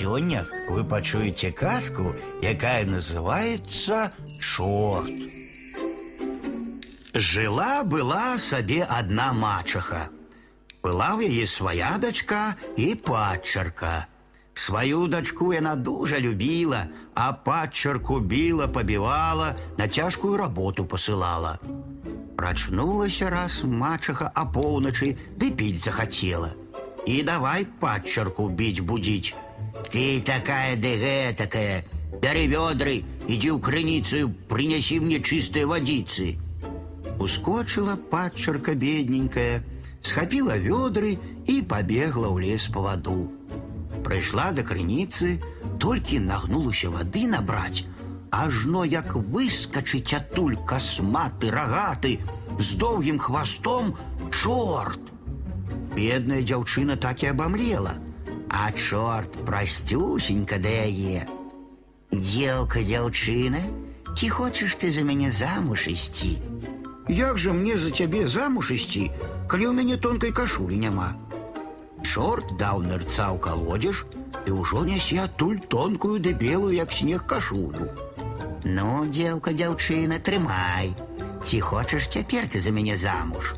Сёння вы пачуеце казку, якая называется «Чорт». Жила была сабе одна мачаха. Была ў яе свая дачка і падчарка. Сваю дачку яна дужа любіла, а падчарку біла, пабівала, на цяжкую работу посылала. Прачнулася раз мачаха апоўначы, ды піць захацела. І давай падчарку біць будзіць. Ты такая ды гэтакая, бяры вёдры, ідзі ў крыніцу, прынясі мне чыстыя вадзіцы. Ускочила падчарка бедненькая, схапіла вёдры і пабегла ў лес па ваду. Прыйшла да крыніцы, толькі нагнулася вады набраць, ажно як выскачыць адтуль касматы рагаты з доўгім хвастом чорт. Бедная дзяўчына так і абамлела, а чорт прасцюсенька да яе. Дзелка дзяўчына, ці хочаш ты за мяне замуж ісці? Як жа мне за цябе замуж ісці, калі ў мяне тонкай кашулі няма? Чорт даў нырца ў калодзеж і ўжо нясе адтуль тонкую ды белую, як снег кашулю. Ну, дзеўка, дзяўчына, трымай. Ці хочаш цяпер ты за мяне замуж?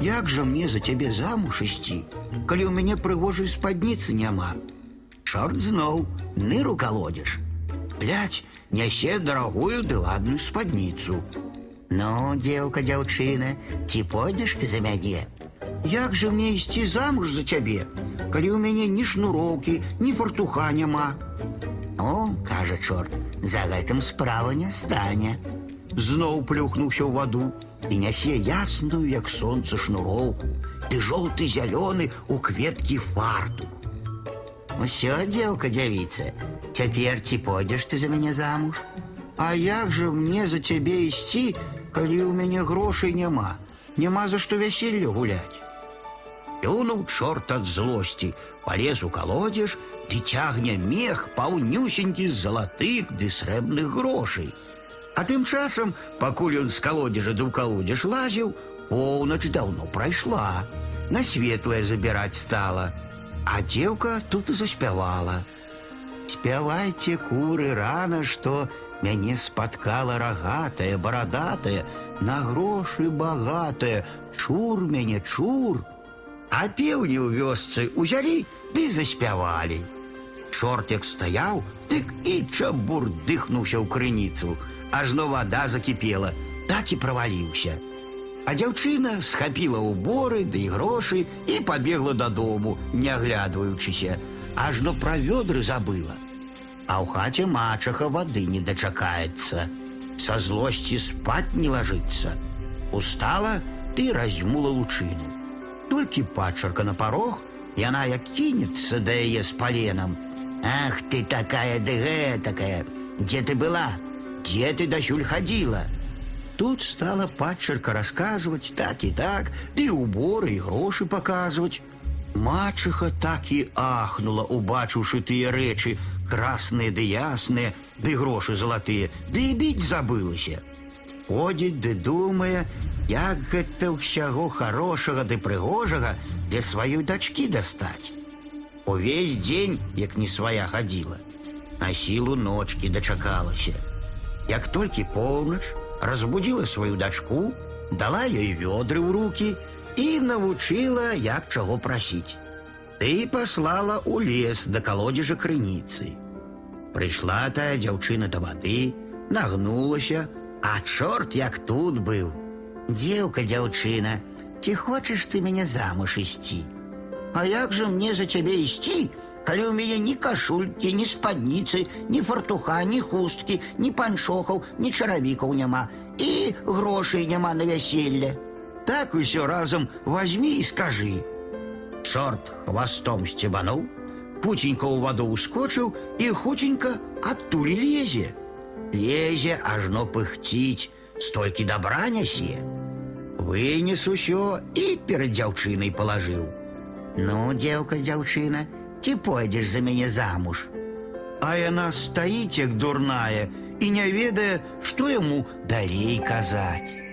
Як жа мне за цябе замуж ісці, калі ў мяне прыгожай спадніцы няма? Чорт зноў ныру калодзеж. Глядь, нясе дарагую ды ладную спадніцу. Ну, дзеўка, дзяўчына, ці пойдзеш ты за мяне? Як жа мне ісці замуж за цябе, калі ў мяне ні шнуроўкі, ні фартуха няма? О, кажа чорт, за гэтым справа не стане. Зноў плюхнуўся ў ваду і нясе ясную, як сонца шнуроўку, ды жоўты зялёны у кветкі фарту. Усё, дзеўка дзявіца, цяпер ці пойдзеш ты за мяне замуж? А як жа мне за цябе ісці, калі ў мяне грошай няма, няма за што вяселле гуляць. Плюнуў чорт ад злосці, палез у калодзеж, ды цягне мех паўнюсенькі з залатых ды срэбных грошай. А тым часам, пакуль ён з калодзежа ды ў калодзеж лазіў, поўнач даўно прайшла, на светлае забіраць стала, а дзеўка тут і заспявала. Спявайце куры рана, што мяне спаткала рагатая, барадатая, на грошы багатая, чур мяне чур. А пеўні ў вёсцы узялі ды заспявалі. Чорт як стаяў, дык і чабур дыхнуўся ў крыніцу, ажно вада закіпела, так і праваліўся. А дзяўчына схапіла ўборы ды да грошы і пабегла дадому, не аглядваючыся, ажно пра вёдры забыла. А ў хаце мачаха вады не дачакаецца. Са злосці спаць не лажыцца. Устала ты разьмула лучыну. Толькі пачарка на парог, яна як кінецца да яе з паленам. Ах ты такая ды гэтакая, дзе ты была, дзе ты дасюль хадзіла. Тут стала падчарка расказваць так і так, ды уборы і грошы паказваць. Мачыха так і ахнула, убачыўшы тыя рэчы, красныя ды ясныя, ды грошы залатыя, ды і біць забылася. Ходзіць ды думае, як гэта ўсяго хорошага ды прыгожага для сваёй дачкі дастаць. Увесь дзень, як не свая хадзіла, на сілу ночкі дачакалася. Як толькі поўнач разбудзіла сваю дачку, дала ёй вёдры ў руки і навучыла, як чаго прасіць. Ты паслала ў лес да калодзежа крыніцы. Прыйшла тая дзяўчына да вады, нагнулася, а чорт як тут быў. Дзеўка дзяўчына, ці хочаш ты мяне замуж ісці? А як жа мне за цябе ісці, калі ў мяне ні кашулькі, ні спадніцы, ні фартуха, ні хусткі, ні паншохаў, ні чаравікаў няма і грошай няма на вяселле. Так усё разам возьми і скажы. Чорт хвастом сцебануў, пуценька ў ваду ўскочыў і хуценька адтуль лезе. Лезе ажно пыхціць, столькі добра нясе. Вынес усё і перад дзяўчынай палажыў. Ну, дзеўка дзяўчына, ці пойдзеш за мяне замуж. А яна стаіць як дурная і не ведае, што яму далей казаць.